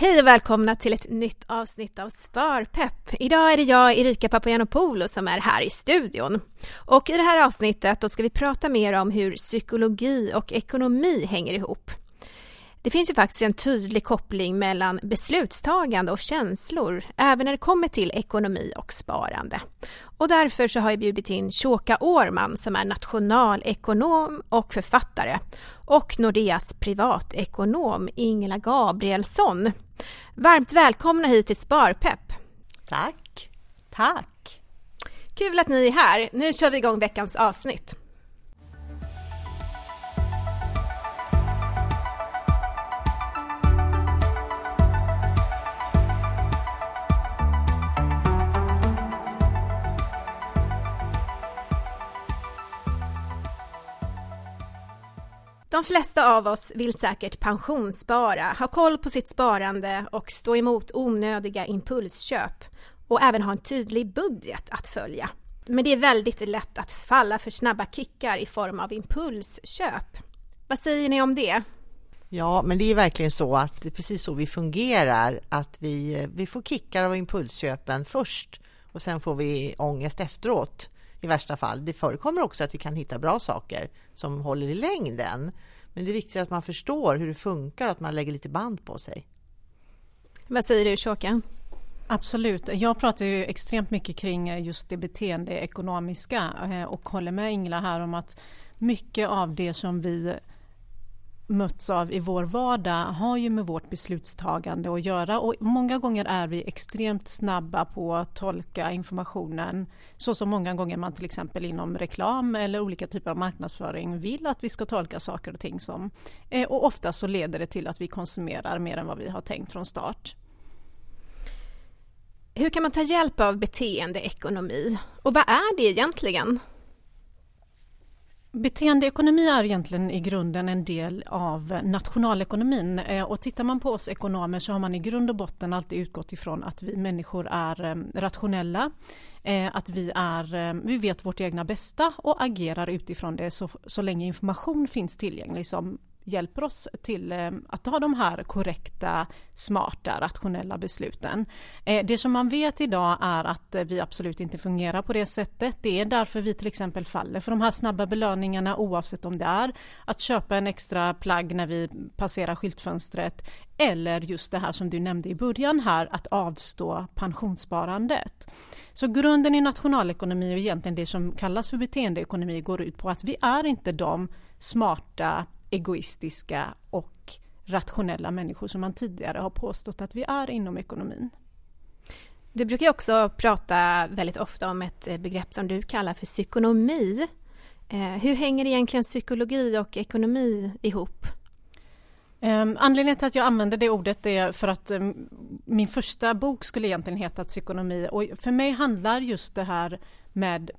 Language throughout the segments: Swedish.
Hej och välkomna till ett nytt avsnitt av Sparpepp. Idag är det jag, Erika Papagiannopoulou, som är här i studion. Och i det här avsnittet då ska vi prata mer om hur psykologi och ekonomi hänger ihop. Det finns ju faktiskt en tydlig koppling mellan beslutstagande och känslor, även när det kommer till ekonomi och sparande. Och därför så har jag bjudit in Shoka Årman som är nationalekonom och författare och Nordeas privatekonom Ingela Gabrielsson. Varmt välkomna hit till Sparpepp! Tack! Tack! Kul att ni är här. Nu kör vi igång veckans avsnitt. De flesta av oss vill säkert pensionsspara, ha koll på sitt sparande och stå emot onödiga impulsköp och även ha en tydlig budget att följa. Men det är väldigt lätt att falla för snabba kickar i form av impulsköp. Vad säger ni om det? Ja, men det är verkligen så att det är precis så vi fungerar, att vi, vi får kickar av impulsköpen först och sen får vi ångest efteråt i värsta fall. Det förekommer också att vi kan hitta bra saker som håller i längden. Men det är viktigt att man förstår hur det funkar och att man lägger lite band på sig. Vad säger du Shoka? Absolut. Jag pratar ju extremt mycket kring just det beteendeekonomiska eh, och håller med Ingela här om att mycket av det som vi möts av i vår vardag har ju med vårt beslutstagande att göra och många gånger är vi extremt snabba på att tolka informationen så som många gånger man till exempel inom reklam eller olika typer av marknadsföring vill att vi ska tolka saker och ting som. Eh, och ofta så leder det till att vi konsumerar mer än vad vi har tänkt från start. Hur kan man ta hjälp av beteendeekonomi och vad är det egentligen? Beteendeekonomi är egentligen i grunden en del av nationalekonomin. Eh, och tittar man på oss ekonomer så har man i grund och botten alltid utgått ifrån att vi människor är eh, rationella, eh, att vi, är, vi vet vårt egna bästa och agerar utifrån det så, så länge information finns tillgänglig som hjälper oss till eh, att ta de här korrekta, smarta, rationella besluten. Eh, det som man vet idag är att eh, vi absolut inte fungerar på det sättet. Det är därför vi till exempel faller för de här snabba belöningarna oavsett om det är att köpa en extra plagg när vi passerar skyltfönstret eller just det här som du nämnde i början här, att avstå pensionssparandet. Så grunden i nationalekonomi och egentligen det som kallas för beteendeekonomi går ut på att vi är inte de smarta egoistiska och rationella människor som man tidigare har påstått att vi är inom ekonomin. Du brukar också prata väldigt ofta om ett eh, begrepp som du kallar för psykonomi. Eh, hur hänger egentligen psykologi och ekonomi ihop? Um, anledningen till att jag använder det ordet är för att um, min första bok skulle egentligen heta Psykonomi och för mig handlar just det här med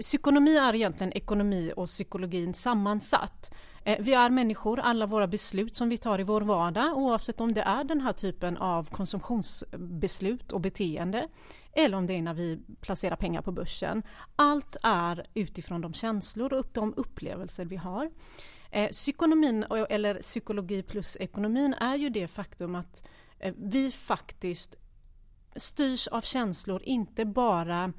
Psykonomi är egentligen ekonomi och psykologin sammansatt. Eh, vi är människor, alla våra beslut som vi tar i vår vardag oavsett om det är den här typen av konsumtionsbeslut och beteende eller om det är när vi placerar pengar på börsen. Allt är utifrån de känslor och de upplevelser vi har. Eh, psykonomin, eller psykologi plus ekonomin, är ju det faktum att eh, vi faktiskt styrs av känslor, inte bara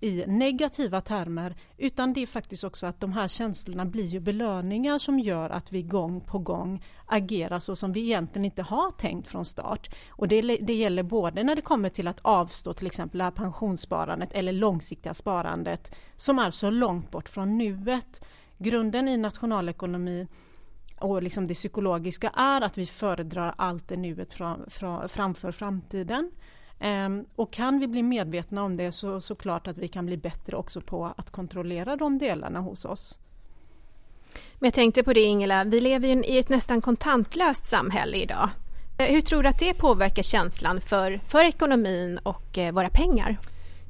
i negativa termer utan det är faktiskt också att de här känslorna blir ju belöningar som gör att vi gång på gång agerar så som vi egentligen inte har tänkt från start. Och det, det gäller både när det kommer till att avstå till exempel det här pensionssparandet eller långsiktiga sparandet som är så långt bort från nuet. Grunden i nationalekonomi och liksom det psykologiska är att vi föredrar allt det nuet framför framtiden. Ehm, och kan vi bli medvetna om det så såklart att vi kan bli bättre också på att kontrollera de delarna hos oss. Men jag tänkte på det Ingela, vi lever ju i ett nästan kontantlöst samhälle idag. Eh, hur tror du att det påverkar känslan för, för ekonomin och eh, våra pengar?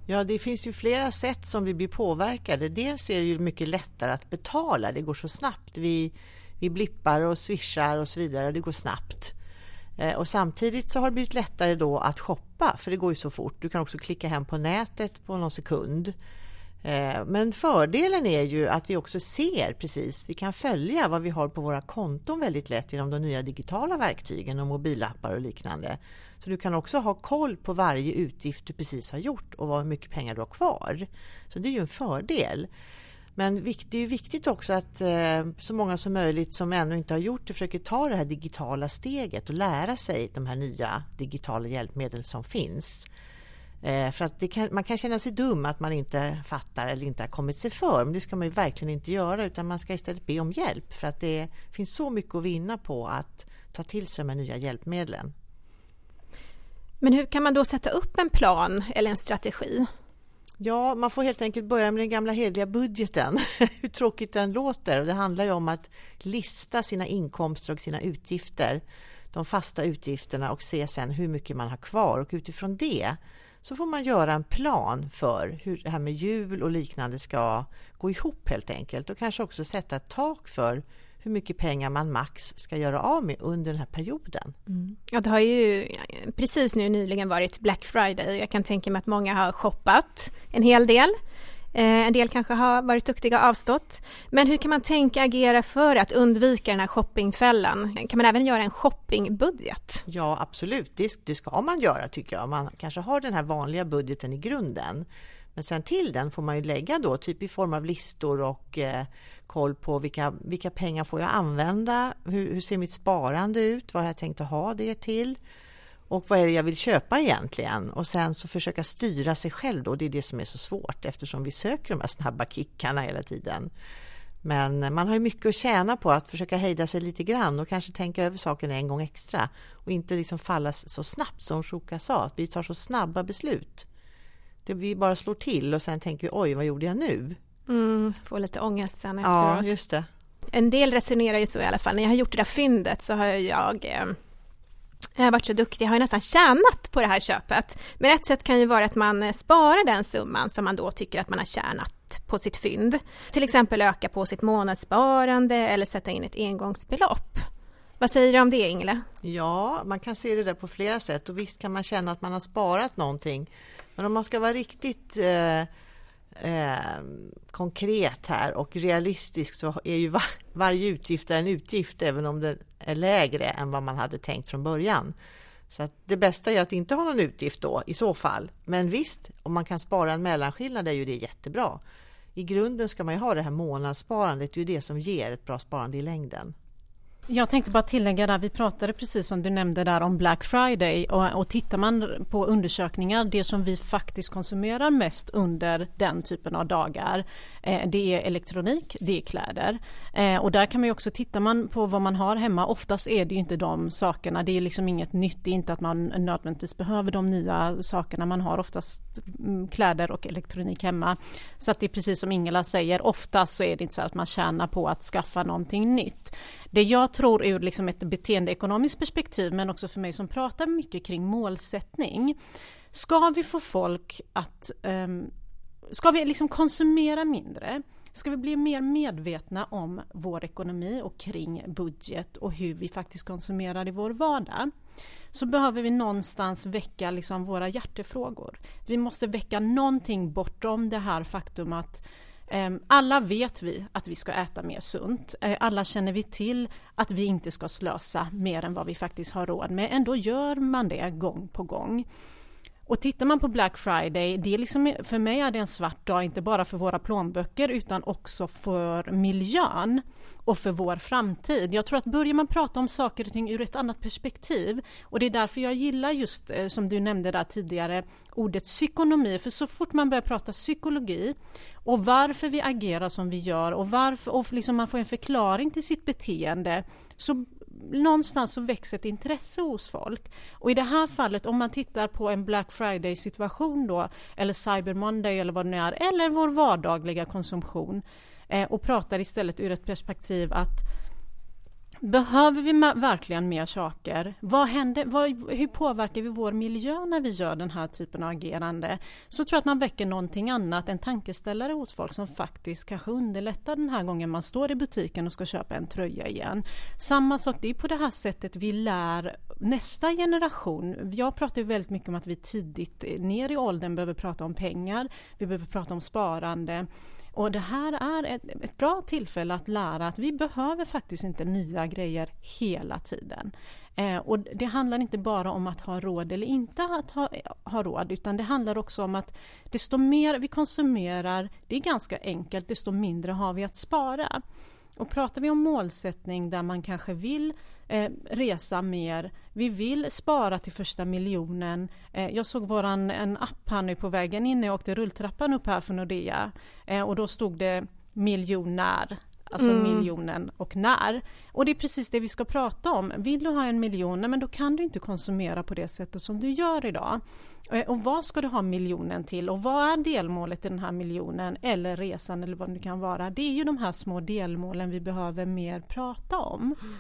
Ja, det finns ju flera sätt som vi blir påverkade. Dels är det ju mycket lättare att betala, det går så snabbt. Vi, vi blippar och swishar och så vidare, det går snabbt. Eh, och samtidigt så har det blivit lättare då att shoppa, för det går ju så fort. Du kan också klicka hem på nätet på någon sekund. Eh, men fördelen är ju att vi också ser precis, vi kan följa vad vi har på våra konton väldigt lätt genom de nya digitala verktygen och mobilappar och liknande. Så du kan också ha koll på varje utgift du precis har gjort och hur mycket pengar du har kvar. Så det är ju en fördel. Men det är viktigt också att eh, så många som möjligt som ännu inte har gjort det försöker ta det här digitala steget och lära sig de här nya digitala hjälpmedel som finns. Eh, för att kan, man kan känna sig dum att man inte fattar eller inte har kommit sig för. Men det ska man ju verkligen inte göra utan man ska istället be om hjälp. För att det finns så mycket att vinna på att ta till sig de här nya hjälpmedlen. Men hur kan man då sätta upp en plan eller en strategi? Ja, man får helt enkelt börja med den gamla hederliga budgeten, hur tråkigt den låter. Det handlar ju om att lista sina inkomster och sina utgifter, de fasta utgifterna och se sen hur mycket man har kvar. Och utifrån det så får man göra en plan för hur det här med jul och liknande ska gå ihop helt enkelt. Och kanske också sätta ett tak för hur mycket pengar man max ska göra av med under den här perioden. Mm. Ja, det har ju precis nu nyligen varit Black Friday. Jag kan tänka mig att många har shoppat en hel del. Eh, en del kanske har varit duktiga och avstått. Men hur kan man tänka agera för att undvika den här shoppingfällan? Kan man även göra en shoppingbudget? Ja, absolut. Det, det ska man göra tycker jag. Man kanske har den här vanliga budgeten i grunden. Men sen till den får man ju lägga då, typ i form av listor och eh, koll på vilka, vilka pengar får jag använda? Hur, hur, ser mitt sparande ut? Vad har jag tänkt att ha det till? Och vad är det jag vill köpa egentligen? Och sen så försöka styra sig själv då. Det är det som är så svårt eftersom vi söker de här snabba kickarna hela tiden. Men man har ju mycket att tjäna på att försöka hejda sig lite grann och kanske tänka över saken en gång extra och inte liksom falla så snabbt som Shoka sa, att vi tar så snabba beslut. Det vi bara slår till och sen tänker vi oj, vad gjorde jag nu? Mm, får lite ångest sen efteråt. Ja, just det. En del resonerar ju så i alla fall. När jag har gjort det där fyndet så har jag eh, jag har varit så duktig, jag har nästan tjänat på det här köpet. Men ett sätt kan ju vara att man eh, sparar den summan som man då tycker att man har tjänat på sitt fynd. Till exempel öka på sitt månadssparande eller sätta in ett engångsbelopp. Vad säger du om det Ingela? Ja, man kan se det där på flera sätt och visst kan man känna att man har sparat någonting. Men om man ska vara riktigt eh, eh, konkret här och realistisk så är ju var, varje utgift en utgift även om den är lägre än vad man hade tänkt från början. Så att det bästa är att inte ha någon utgift då i så fall. Men visst, om man kan spara en mellanskillnad är ju det jättebra. I grunden ska man ju ha det här månadssparandet, det är ju det som ger ett bra sparande i längden. Jag tänkte bara tillägga där, vi pratade precis som du nämnde där om Black Friday och, och tittar man på undersökningar, det som vi faktiskt konsumerar mest under den typen av dagar, eh, det är elektronik, det är kläder. Eh, och där kan man ju också, tittar man på vad man har hemma, oftast är det ju inte de sakerna, det är liksom inget nytt, det är inte att man nödvändigtvis behöver de nya sakerna, man har oftast mm, kläder och elektronik hemma. Så att det är precis som Ingela säger, oftast så är det inte så att man tjänar på att skaffa någonting nytt. Det jag tror ur liksom ett beteendeekonomiskt perspektiv, men också för mig som pratar mycket kring målsättning. Ska vi få folk att... Um, ska vi liksom konsumera mindre? Ska vi bli mer medvetna om vår ekonomi och kring budget och hur vi faktiskt konsumerar i vår vardag? så behöver vi någonstans väcka liksom våra hjärtefrågor. Vi måste väcka någonting bortom det här faktum att Ehm, alla vet vi att vi ska äta mer sunt. Eh, alla känner vi till att vi inte ska slösa mer än vad vi faktiskt har råd med. Ändå gör man det gång på gång. Och tittar man på Black Friday, det är liksom, för mig är det en svart dag, inte bara för våra plånböcker utan också för miljön och för vår framtid. Jag tror att börjar man prata om saker och ting ur ett annat perspektiv och det är därför jag gillar just, eh, som du nämnde där tidigare, ordet psykonomi, för så fort man börjar prata psykologi och varför vi agerar som vi gör och varför, och liksom man får en förklaring till sitt beteende, så någonstans så växer ett intresse hos folk. Och i det här fallet, om man tittar på en Black Friday situation då, eller Cyber Monday eller vad det nu är, eller vår vardagliga konsumtion, eh, och pratar istället ur ett perspektiv att Behöver vi verkligen mer saker? Vad händer, vad, hur påverkar vi vår miljö när vi gör den här typen av agerande? Så tror jag att man väcker någonting annat, en tankeställare hos folk som faktiskt kanske underlättar den här gången man står i butiken och ska köpa en tröja igen. Samma sak, det är på det här sättet vi lär nästa generation. Jag pratar ju väldigt mycket om att vi tidigt eh, ner i åldern behöver prata om pengar, vi behöver prata om sparande. Och det här är ett, ett, bra tillfälle att lära att vi behöver faktiskt inte nya grejer hela tiden. Eh, och det handlar inte bara om att ha råd eller inte att ha, ha råd, utan det handlar också om att desto mer vi konsumerar, det är ganska enkelt, desto mindre har vi att spara. Och pratar vi om målsättning där man kanske vill eh, resa mer, vi vill spara till första miljonen. Eh, jag såg våran en app här nu på vägen in. När jag åkte rulltrappan upp här för Nordea. Eh, och då stod det miljonär alltså mm. miljonen och när. Och det är precis det vi ska prata om. Vill du ha en miljon, men då kan du inte konsumera på det sättet som du gör idag. Eh, och vad ska du ha miljonen till och vad är delmålet i den här miljonen eller resan eller vad det kan vara. Det är ju de här små delmålen vi behöver mer prata om. Mm.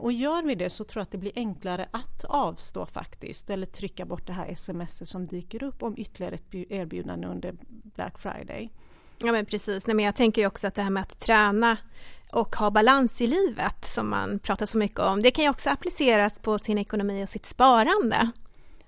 Och gör vi det så tror jag att det blir enklare att avstå faktiskt eller trycka bort det här sms som dyker upp om ytterligare ett erbjudande under Black Friday. Ja men precis, Nej, men jag tänker ju också att det här med att träna och ha balans i livet som man pratar så mycket om, det kan ju också appliceras på sin ekonomi och sitt sparande.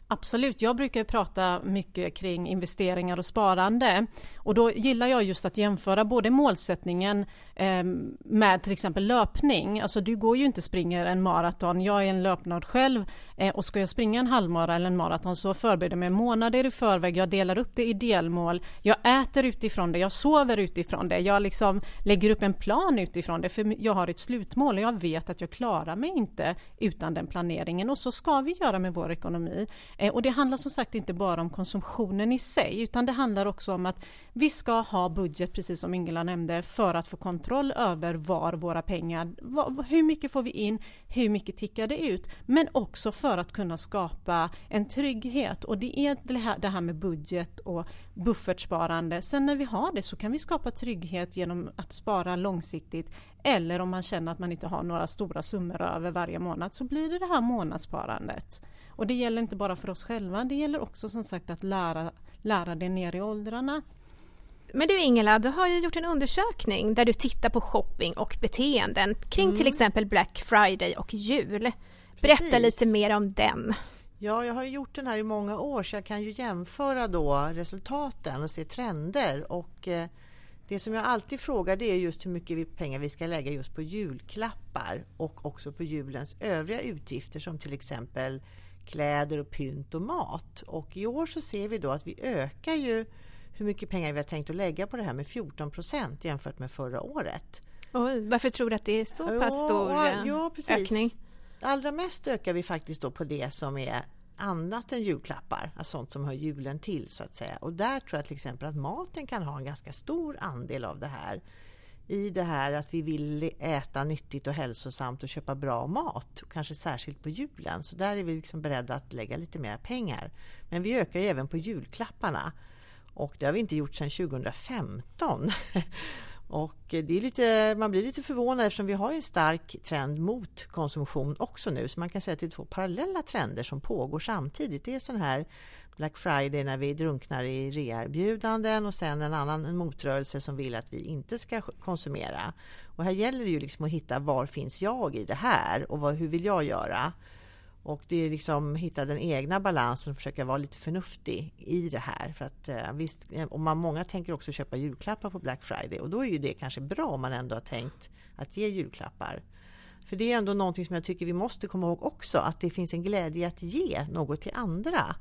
Absolut, jag brukar prata mycket kring investeringar och sparande och då gillar jag just att jämföra både målsättningen eh, med till exempel löpning. Alltså du går ju inte och springer en maraton, jag är en löpnörd själv eh, och ska jag springa en halvmara eller en maraton så förbereder jag mig månader i förväg, jag delar upp det i delmål, jag äter utifrån det, jag sover utifrån det, jag liksom lägger upp en plan utifrån det för jag har ett slutmål och jag vet att jag klarar mig inte utan den planeringen. Och så ska vi göra med vår ekonomi. Eh, och det handlar som sagt inte bara om konsumtionen i sig utan det handlar också om att vi ska ha budget, precis som Ingela nämnde, för att få kontroll över var våra pengar, hur mycket får vi in, hur mycket tickar det ut, men också för att kunna skapa en trygghet och det är det här, det här med budget och buffertsparande. Sen när vi har det så kan vi skapa trygghet genom att spara långsiktigt eller om man känner att man inte har några stora summor över varje månad så blir det det här månadssparandet. Och det gäller inte bara för oss själva, det gäller också som sagt att lära, lära det ner i åldrarna. Men du Ingela, du har ju gjort en undersökning där du tittar på shopping och beteenden kring mm. till exempel Black Friday och jul. Berätta Precis. lite mer om den. Ja, jag har gjort den här i många år så jag kan ju jämföra då resultaten och se trender. Och eh, det som jag alltid frågar det är just hur mycket pengar vi ska lägga just på julklappar och också på julens övriga utgifter som till exempel kläder och pynt och mat. Och i år så ser vi då att vi ökar ju hur mycket pengar vi har tänkt att lägga på det här med 14 procent jämfört med förra året. Oj, varför tror du att det är så pass stor ja, ja, precis. ökning? Allra mest ökar vi faktiskt då på det som är annat än julklappar, alltså sånt som hör julen till så att säga. Och där tror jag till exempel att maten kan ha en ganska stor andel av det här i det här att vi vill äta nyttigt och hälsosamt och köpa bra mat, kanske särskilt på julen. Så där är vi liksom beredda att lägga lite mer pengar. Men vi ökar ju även på julklapparna och det har vi inte gjort sedan 2015. Och det är lite, man blir lite förvånad eftersom vi har en stark trend mot konsumtion också nu. Så man kan säga att det är två parallella trender som pågår samtidigt. Det är sån här Black Friday när vi drunknar i reerbjudanden och sen en annan en motrörelse som vill att vi inte ska konsumera. Och här gäller det ju liksom att hitta var finns jag i det här och vad, hur vill jag göra? Och det är liksom hitta den egna balansen och försöka vara lite förnuftig i det här. För att eh, visst, eh, och man, många tänker också köpa julklappar på Black Friday och då är ju det kanske bra om man ändå har tänkt att ge julklappar. För det är ändå någonting som jag tycker vi måste komma ihåg också, att det finns en glädje att ge något till andra.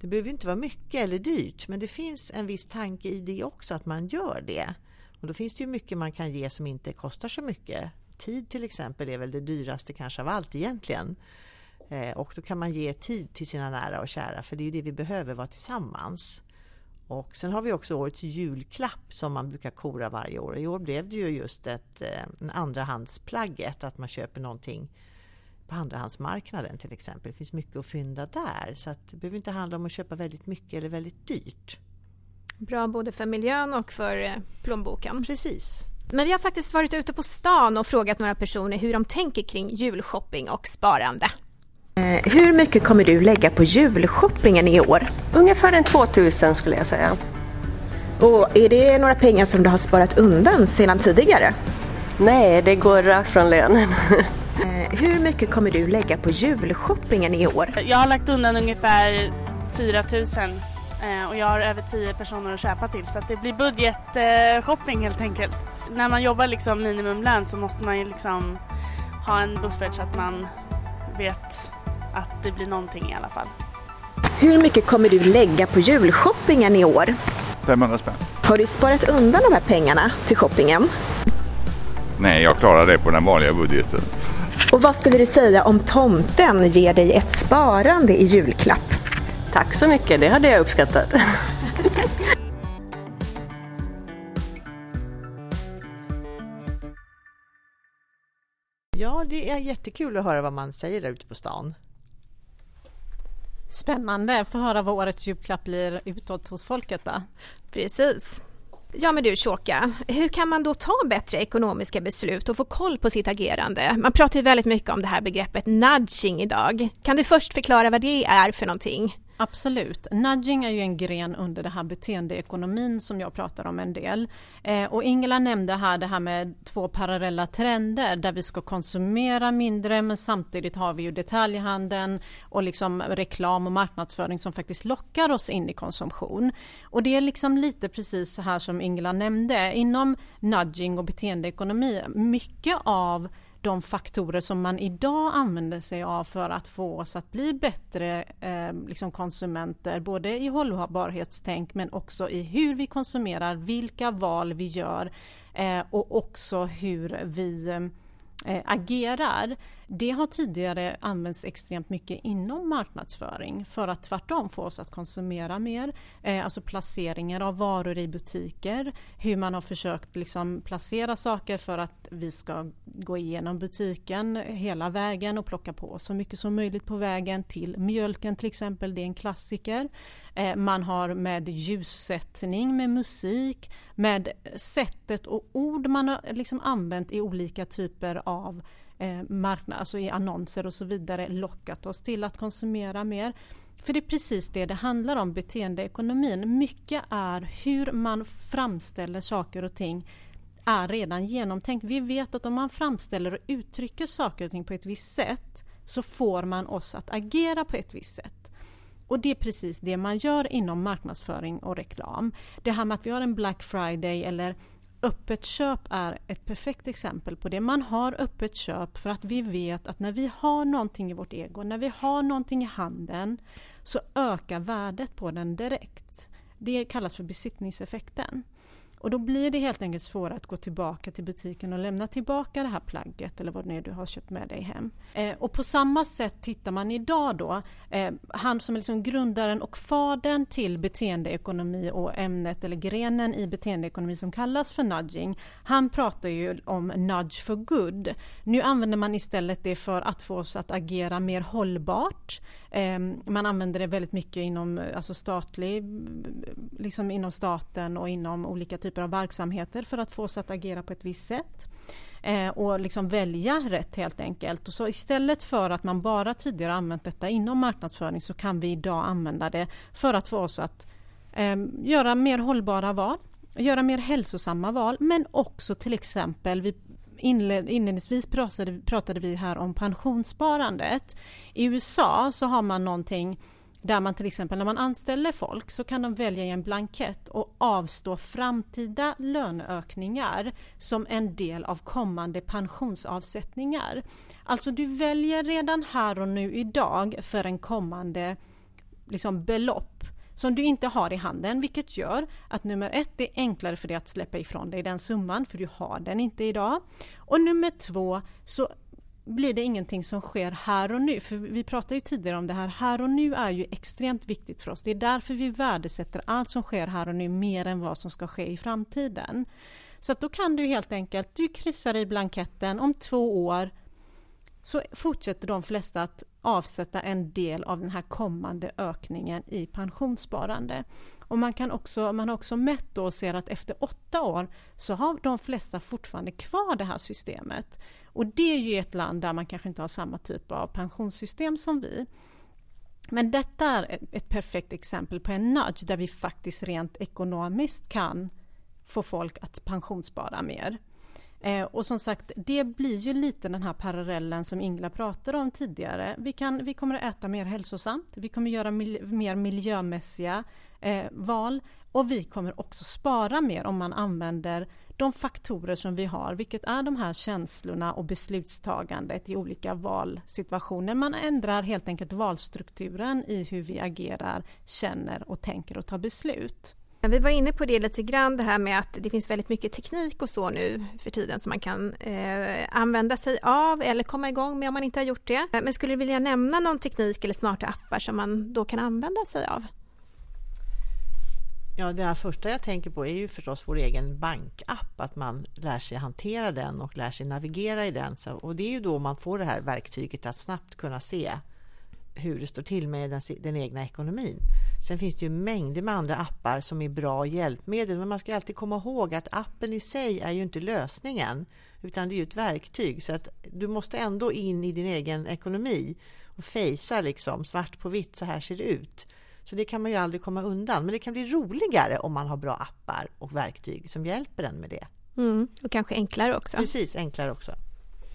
Det behöver inte vara mycket eller dyrt, men det finns en viss tanke i det också, att man gör det. Och då finns det ju mycket man kan ge som inte kostar så mycket. Tid till exempel är väl det dyraste kanske av allt egentligen. Eh, och då kan man ge tid till sina nära och kära, för det är ju det vi behöver vara tillsammans. Och sen har vi också årets julklapp som man brukar kora varje år. I år blev det ju just ett eh, en andrahandsplagget, att man köper någonting på andrahandsmarknaden till exempel. Det finns mycket att fynda där. Så att det behöver inte handla om att köpa väldigt mycket eller väldigt dyrt. Bra både för miljön och för eh, plånboken. Precis. Men vi har faktiskt varit ute på stan och frågat några personer hur de tänker kring julshopping och sparande. Eh, hur mycket kommer du lägga på julshoppingen i år? Ungefär en 2000 skulle jag säga. Och är det några pengar som du har sparat undan sedan tidigare? Nej, det går rakt från lönen. Eh, hur mycket kommer du lägga på julshoppingen i år? Jag har lagt undan ungefär 4 000 eh, och jag har över 10 personer att köpa till så att det blir budgetshopping helt enkelt. När man jobbar liksom minimumlön så måste man ju liksom ha en buffert så att man vet att det blir någonting i alla fall. Hur mycket kommer du lägga på julshoppingen i år? 500 spänn. Har du sparat undan de här pengarna till shoppingen? Nej, jag klarar det på den vanliga budgeten. Och vad skulle du säga om tomten ger dig ett sparande i julklapp? Tack så mycket, det hade jag uppskattat. Ja, det är jättekul att höra vad man säger där ute på stan. Spännande, få höra vad årets julklapp blir utåt hos folket då. Precis. Ja men du Shoka, hur kan man då ta bättre ekonomiska beslut och få koll på sitt agerande? Man pratar ju väldigt mycket om det här begreppet nudging idag. Kan du först förklara vad det är för någonting? Absolut. Nudging är ju en gren under det här beteendeekonomin som jag pratar om en del. Eh, och Ingela nämnde här det här med två parallella trender där vi ska konsumera mindre men samtidigt har vi ju detaljhandeln och liksom reklam och marknadsföring som faktiskt lockar oss in i konsumtion. Och det är liksom lite precis så här som Ingela nämnde. Inom nudging och beteendeekonomi, mycket av de faktorer som man idag använder sig av för att få oss att bli bättre eh, liksom konsumenter, både i hållbarhetstänk men också i hur vi konsumerar, vilka val vi gör eh, och också hur vi eh, agerar. Det har tidigare använts extremt mycket inom marknadsföring för att tvärtom få oss att konsumera mer. Eh, alltså placeringar av varor i butiker, hur man har försökt liksom placera saker för att vi ska gå igenom butiken hela vägen och plocka på så mycket som möjligt på vägen till mjölken till exempel, det är en klassiker. Eh, man har med ljussättning, med musik, med sättet och ord man har liksom använt i olika typer av eh, marknad, alltså i annonser och så vidare lockat oss till att konsumera mer. För det är precis det det handlar om, beteendeekonomin. Mycket är hur man framställer saker och ting är redan genomtänkt. Vi vet att om man framställer och uttrycker saker och ting på ett visst sätt så får man oss att agera på ett visst sätt. Och det är precis det man gör inom marknadsföring och reklam. Det här med att vi har en Black Friday eller Öppet köp är ett perfekt exempel på det. Man har öppet köp för att vi vet att när vi har någonting i vårt ego, när vi har någonting i handen så ökar värdet på den direkt. Det kallas för besittningseffekten. Och då blir det helt enkelt svårare att gå tillbaka till butiken och lämna tillbaka det här plagget eller vad det är du har köpt med dig hem. Eh, och på samma sätt tittar man idag då, eh, han som är liksom grundaren och fadern till beteendeekonomi och ämnet eller grenen i beteendeekonomi som kallas för nudging, han pratar ju om nudge for good. Nu använder man istället det för att få oss att agera mer hållbart. Eh, man använder det väldigt mycket inom alltså statlig, liksom inom staten och inom olika typer typer av verksamheter för att få oss att agera på ett visst sätt. Eh, och liksom välja rätt helt enkelt. Och så istället för att man bara tidigare använt detta inom marknadsföring så kan vi idag använda det för att få oss att eh, göra mer hållbara val, göra mer hälsosamma val men också till exempel vi inledningsvis pratade, pratade vi här om pensionssparandet. I USA så har man någonting där man till exempel när man anställer folk så kan de välja i en blankett och avstå framtida löneökningar som en del av kommande pensionsavsättningar. Alltså du väljer redan här och nu idag för en kommande liksom, belopp som du inte har i handen vilket gör att nummer ett, det är enklare för dig att släppa ifrån dig den summan för du har den inte idag. Och nummer två så blir det ingenting som sker här och nu. För vi pratade ju tidigare om det här, här och nu är ju extremt viktigt för oss. Det är därför vi värdesätter allt som sker här och nu mer än vad som ska ske i framtiden. Så att då kan du helt enkelt, du kryssar i blanketten om två år så fortsätter de flesta att avsätta en del av den här kommande ökningen i pensionssparande. Och man, kan också, man har också mätt då och ser att efter åtta år så har de flesta fortfarande kvar det här systemet. Och det är ju ett land där man kanske inte har samma typ av pensionssystem som vi. Men detta är ett perfekt exempel på en nudge där vi faktiskt rent ekonomiskt kan få folk att pensionsspara mer. Eh, och som sagt, det blir ju lite den här parallellen som Ingla pratade om tidigare. Vi, kan, vi kommer att äta mer hälsosamt, vi kommer göra mil mer miljömässiga eh, val och vi kommer också spara mer om man använder de faktorer som vi har, vilket är de här känslorna och beslutstagandet i olika valsituationer. Man ändrar helt enkelt valstrukturen i hur vi agerar, känner och tänker och tar beslut. Vi var inne på det lite grann, det här med att det finns väldigt mycket teknik och så nu för tiden som man kan eh, använda sig av eller komma igång med om man inte har gjort det. Eh, men skulle du vilja nämna någon teknik eller smarta appar som man då kan använda sig av? Ja, det här första jag tänker på är ju förstås vår egen bankapp, att man lär sig hantera den och lär sig navigera i den. Så, och det är ju då man får det här verktyget att snabbt kunna se hur det står till med den, den, egna ekonomin. Sen finns det ju mängder med andra appar som är bra hjälpmedel, men man ska alltid komma ihåg att appen i sig är ju inte lösningen, utan det är ju ett verktyg. Så att du måste ändå in i din egen ekonomi och fejsa liksom svart på vitt, så här ser det ut. Så det kan man ju aldrig komma undan. Men det kan bli roligare om man har bra appar och verktyg som hjälper en med det. Mm, och kanske enklare också. Precis, enklare också.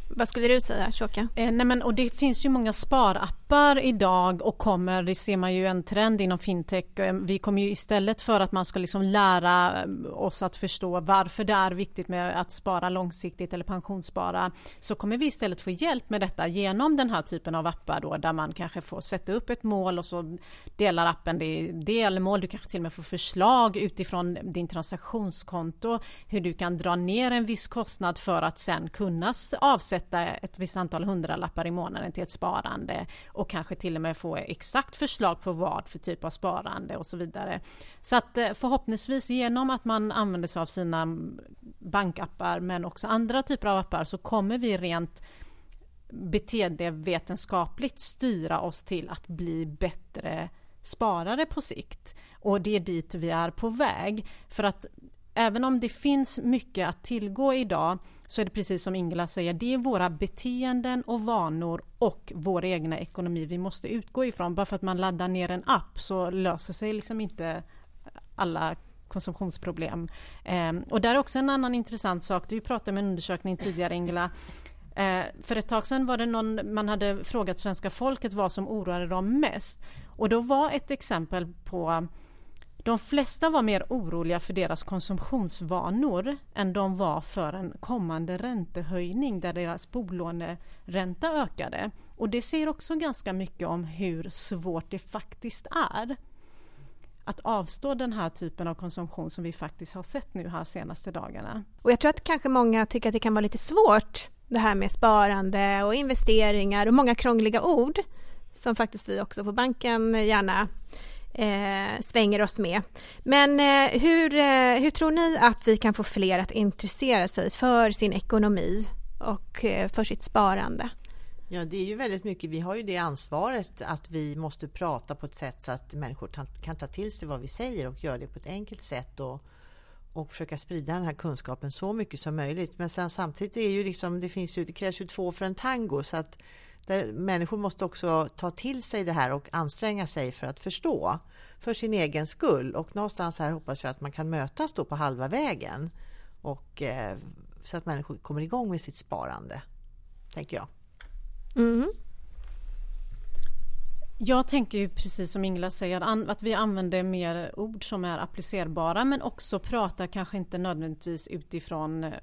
Vad skulle du säga, Shoka? Eh, nej men, och det finns ju många sparappar idag och kommer, det ser man ju en trend inom fintech. Ehm, vi kommer ju istället för att man ska liksom lära ehm, oss att förstå varför det är viktigt med att spara långsiktigt eller pensionsspara så kommer vi istället få hjälp med detta genom den här typen av appar då där man kanske får sätta upp ett mål och så delar appen det delmål. Du kanske till och med får förslag utifrån din transaktionskonto hur du kan dra ner en viss kostnad för att sen kunna avsätta ett visst antal hundralappar i månaden till ett sparande och kanske till och med få exakt förslag på vad för typ av sparande och så vidare. Så att eh, förhoppningsvis genom att man använder sig av sina bankappar men också andra typer av appar så kommer vi rent beteendevetenskapligt styra oss till att bli bättre sparare på sikt. Och det är dit vi är på väg. För att även om det finns mycket att tillgå idag så är det precis som Ingela säger, det är våra beteenden och vanor och vår egna ekonomi vi måste utgå ifrån. Bara för att man laddar ner en app så löser sig liksom inte alla konsumtionsproblem. Ehm, och där är också en annan intressant sak, du pratade med en undersökning tidigare Ingela, ehm, för ett tag sedan var det någon, man hade frågat svenska folket vad som oroade dem mest. Och då var ett exempel på de flesta var mer oroliga för deras konsumtionsvanor än de var för en kommande räntehöjning där deras bolåneränta ökade. Och det säger också ganska mycket om hur svårt det faktiskt är att avstå den här typen av konsumtion som vi faktiskt har sett nu här senaste dagarna. Och jag tror att kanske många tycker att det kan vara lite svårt det här med sparande och investeringar och många krångliga ord som faktiskt vi också på banken gärna eh, svänger oss med. Men eh, hur, eh, hur tror ni att vi kan få fler att intressera sig för sin ekonomi och eh, för sitt sparande? Ja, det är ju väldigt mycket. Vi har ju det ansvaret att vi måste prata på ett sätt så att människor kan ta till sig vad vi säger och göra det på ett enkelt sätt och, och försöka sprida den här kunskapen så mycket som möjligt. Men sen samtidigt är ju liksom, det finns ju, det krävs ju två för en tango så att där människor måste också ta till sig det här och anstränga sig för att förstå för sin egen skull. Och någonstans här hoppas jag att man kan mötas då på halva vägen och eh, så att människor kommer igång med sitt sparande, tänker jag. Mm. Jag tänker ju precis som Ingela säger att vi använder mer ord som är applicerbara men också pratar kanske inte nödvändigtvis utifrån eh,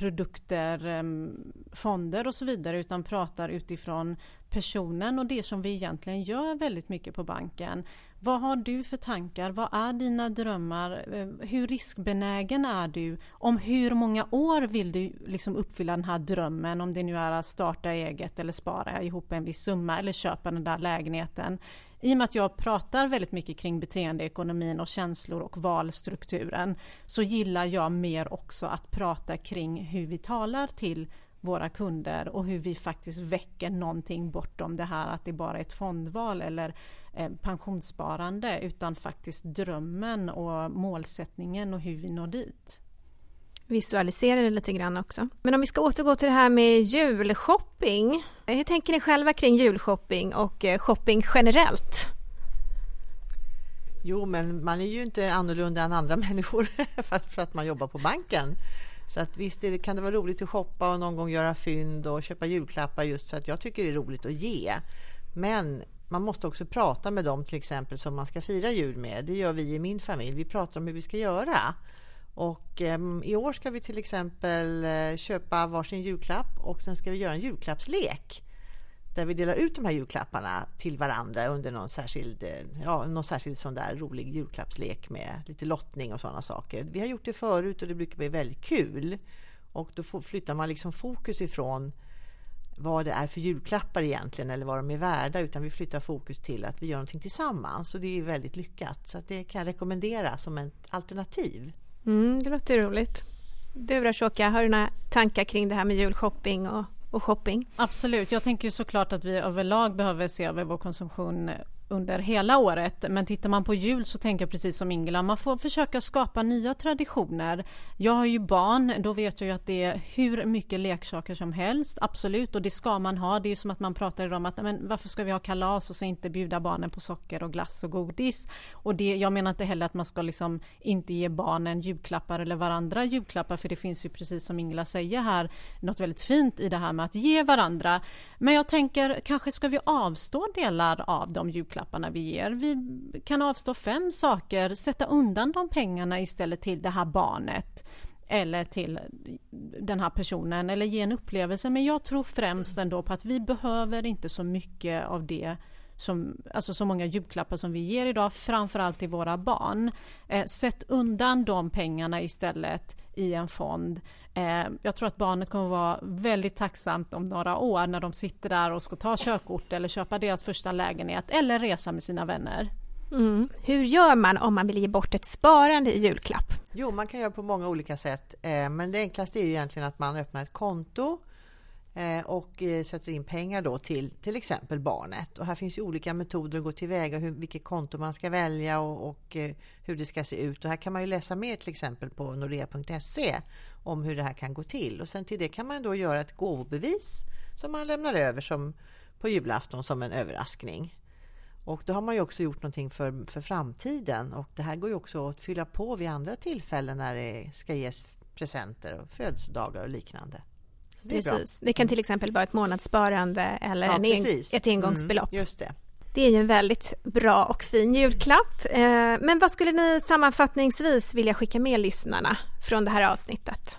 produkter, ehm, fonder och så vidare utan pratar utifrån personen och det som vi egentligen gör väldigt mycket på banken. Vad har du för tankar? Vad är dina drömmar? Ehm, hur riskbenägen är du? Om hur många år vill du liksom uppfylla den här drömmen? Om det nu är att starta eget eller spara ihop en viss summa eller köpa den där lägenheten. I och med att jag pratar väldigt mycket kring beteendeekonomin och känslor och valstrukturen så gillar jag mer också att prata kring hur vi talar till våra kunder och hur vi faktiskt väcker någonting bortom det här att det bara är ett fondval eller eh, pensionssparande utan faktiskt drömmen och målsättningen och hur vi når dit. Visualisera det lite grann också. Men om vi ska återgå till det här med julshopping. Hur tänker ni själva kring julshopping och eh, shopping generellt? Jo, men man är ju inte annorlunda än andra människor för att man jobbar på banken. Så att visst det, kan det vara roligt att shoppa och någon gång göra fynd och köpa julklappar just för att jag tycker det är roligt att ge. Men man måste också prata med dem till exempel som man ska fira jul med. Det gör vi i min familj. Vi pratar om hur vi ska göra. Och eh, i år ska vi till exempel eh, köpa varsin julklapp och sen ska vi göra en julklappslek där vi delar ut de här julklapparna till varandra under någon särskild, eh, ja, någon särskild sån där rolig julklappslek med lite lottning och sådana saker. Vi har gjort det förut och det brukar bli väldigt kul. Och då flyttar man liksom fokus ifrån vad det är för julklappar egentligen eller vad de är värda utan vi flyttar fokus till att vi gör någonting tillsammans och det är väldigt lyckat. Så det kan jag rekommendera som ett alternativ. Mm, det låter roligt. Du Rashoka, har du några tankar kring det här med julshopping och, och shopping? Absolut, jag tänker såklart att vi överlag behöver se över vår konsumtion under hela året. Men tittar man på jul så tänker jag precis som Ingela, man får försöka skapa nya traditioner. Jag har ju barn, då vet jag ju att det är hur mycket leksaker som helst, absolut, och det ska man ha. Det är ju som att man pratar om att men varför ska vi ha kalas och så inte bjuda barnen på socker och glass och godis? Och det, jag menar inte heller att man ska liksom inte ge barnen julklappar eller varandra julklappar, för det finns ju precis som Ingela säger här, något väldigt fint i det här med att ge varandra. Men jag tänker, kanske ska vi avstå delar av de julklapparna julklapparna vi ger. Vi kan avstå fem saker, sätta undan de pengarna istället till det här barnet eller till den här personen eller ge en upplevelse. Men jag tror främst ändå på att vi behöver inte så mycket av det som, alltså så många julklappar som vi ger idag, framförallt till våra barn. Eh, sätt undan de pengarna istället i en fond. Eh, jag tror att barnet kommer vara väldigt tacksamt om några år när de sitter där och ska ta körkort eller köpa deras första lägenhet eller resa med sina vänner. Mm. Hur gör man om man vill ge bort ett sparande i julklapp? Jo, man kan göra på många olika sätt, eh, men det enklaste är ju egentligen att man öppnar ett konto Eh, och eh, sätter in pengar då till till exempel barnet. Och här finns ju olika metoder att gå tillväga, hur, vilket konto man ska välja och, och eh, hur det ska se ut. Och här kan man ju läsa mer till exempel på nordea.se om hur det här kan gå till. Och sen till det kan man då göra ett gåvobevis som man lämnar över som på julafton som en överraskning. Och då har man ju också gjort någonting för, för framtiden och det här går ju också att fylla på vid andra tillfällen när det ska ges presenter och födelsedagar och liknande. Det Precis. Det kan till exempel vara ett månadssparande eller ja, en ett engångsbelopp. Mm, just det. Det är ju en väldigt bra och fin julklapp. Eh, men vad skulle ni sammanfattningsvis vilja skicka med lyssnarna från det här avsnittet?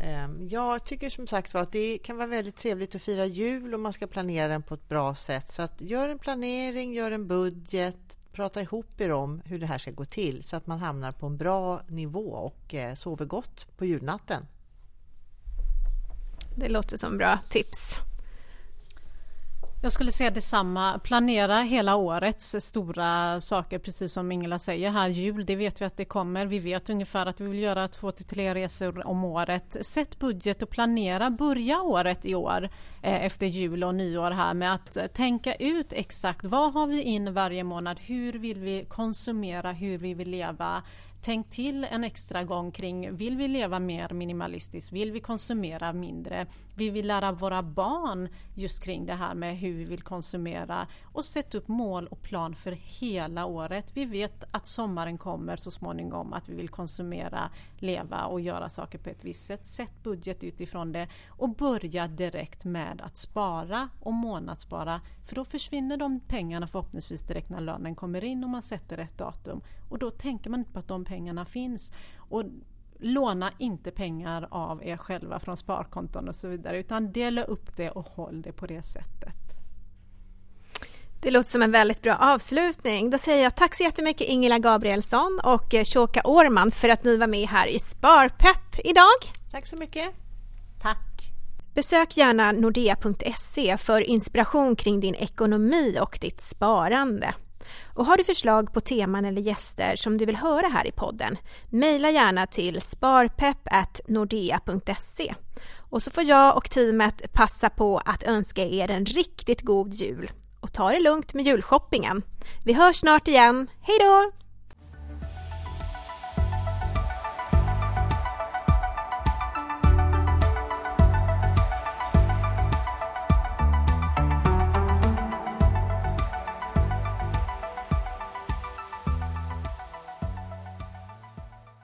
Ehm, jag tycker som sagt att det kan vara väldigt trevligt att fira jul och man ska planera den på ett bra sätt. Så gör en planering, gör en budget, prata ihop er om hur det här ska gå till så att man hamnar på en bra nivå och eh, sover gott på julnatten. Det låter som bra tips. Jag skulle säga detsamma. Planera hela årets stora saker, precis som Ingela säger här. Jul, det vet vi att det kommer. Vi vet ungefär att vi vill göra två till tre resor om året. Sätt budget och planera. Börja året i år eh, efter jul och nyår här med att eh, tänka ut exakt vad har vi in varje månad? Hur vill vi konsumera? Hur vill vi leva? Tänk till en extra gång kring, vill vi leva mer minimalistiskt? Vill vi konsumera mindre? Vi Vill lära våra barn just kring det här med hur vi vill konsumera? Och sätta upp mål och plan för hela året. Vi vet att sommaren kommer så småningom, att vi vill konsumera, leva och göra saker på ett visst sätt. Sätt budget utifrån det och börja direkt med att spara och månadsspara. För då försvinner de pengarna förhoppningsvis direkt när lönen kommer in och man sätter rätt datum. Och då tänker man inte på att de pengarna finns. Och låna inte pengar av er själva från sparkonton och så vidare utan dela upp det och håll det på det sättet. Det låter som en väldigt bra avslutning. Då säger jag tack så jättemycket Ingela Gabrielsson och Shoka Årman för att ni var med här i Sparpepp idag. Tack så mycket. Tack. Besök gärna nordea.se för inspiration kring din ekonomi och ditt sparande. Och har du förslag på teman eller gäster som du vill höra här i podden, mejla gärna till sparpepp.nordea.se. Och så får jag och teamet passa på att önska er en riktigt god jul. Och ta det lugnt med julshoppingen. Vi hörs snart igen. Hej då!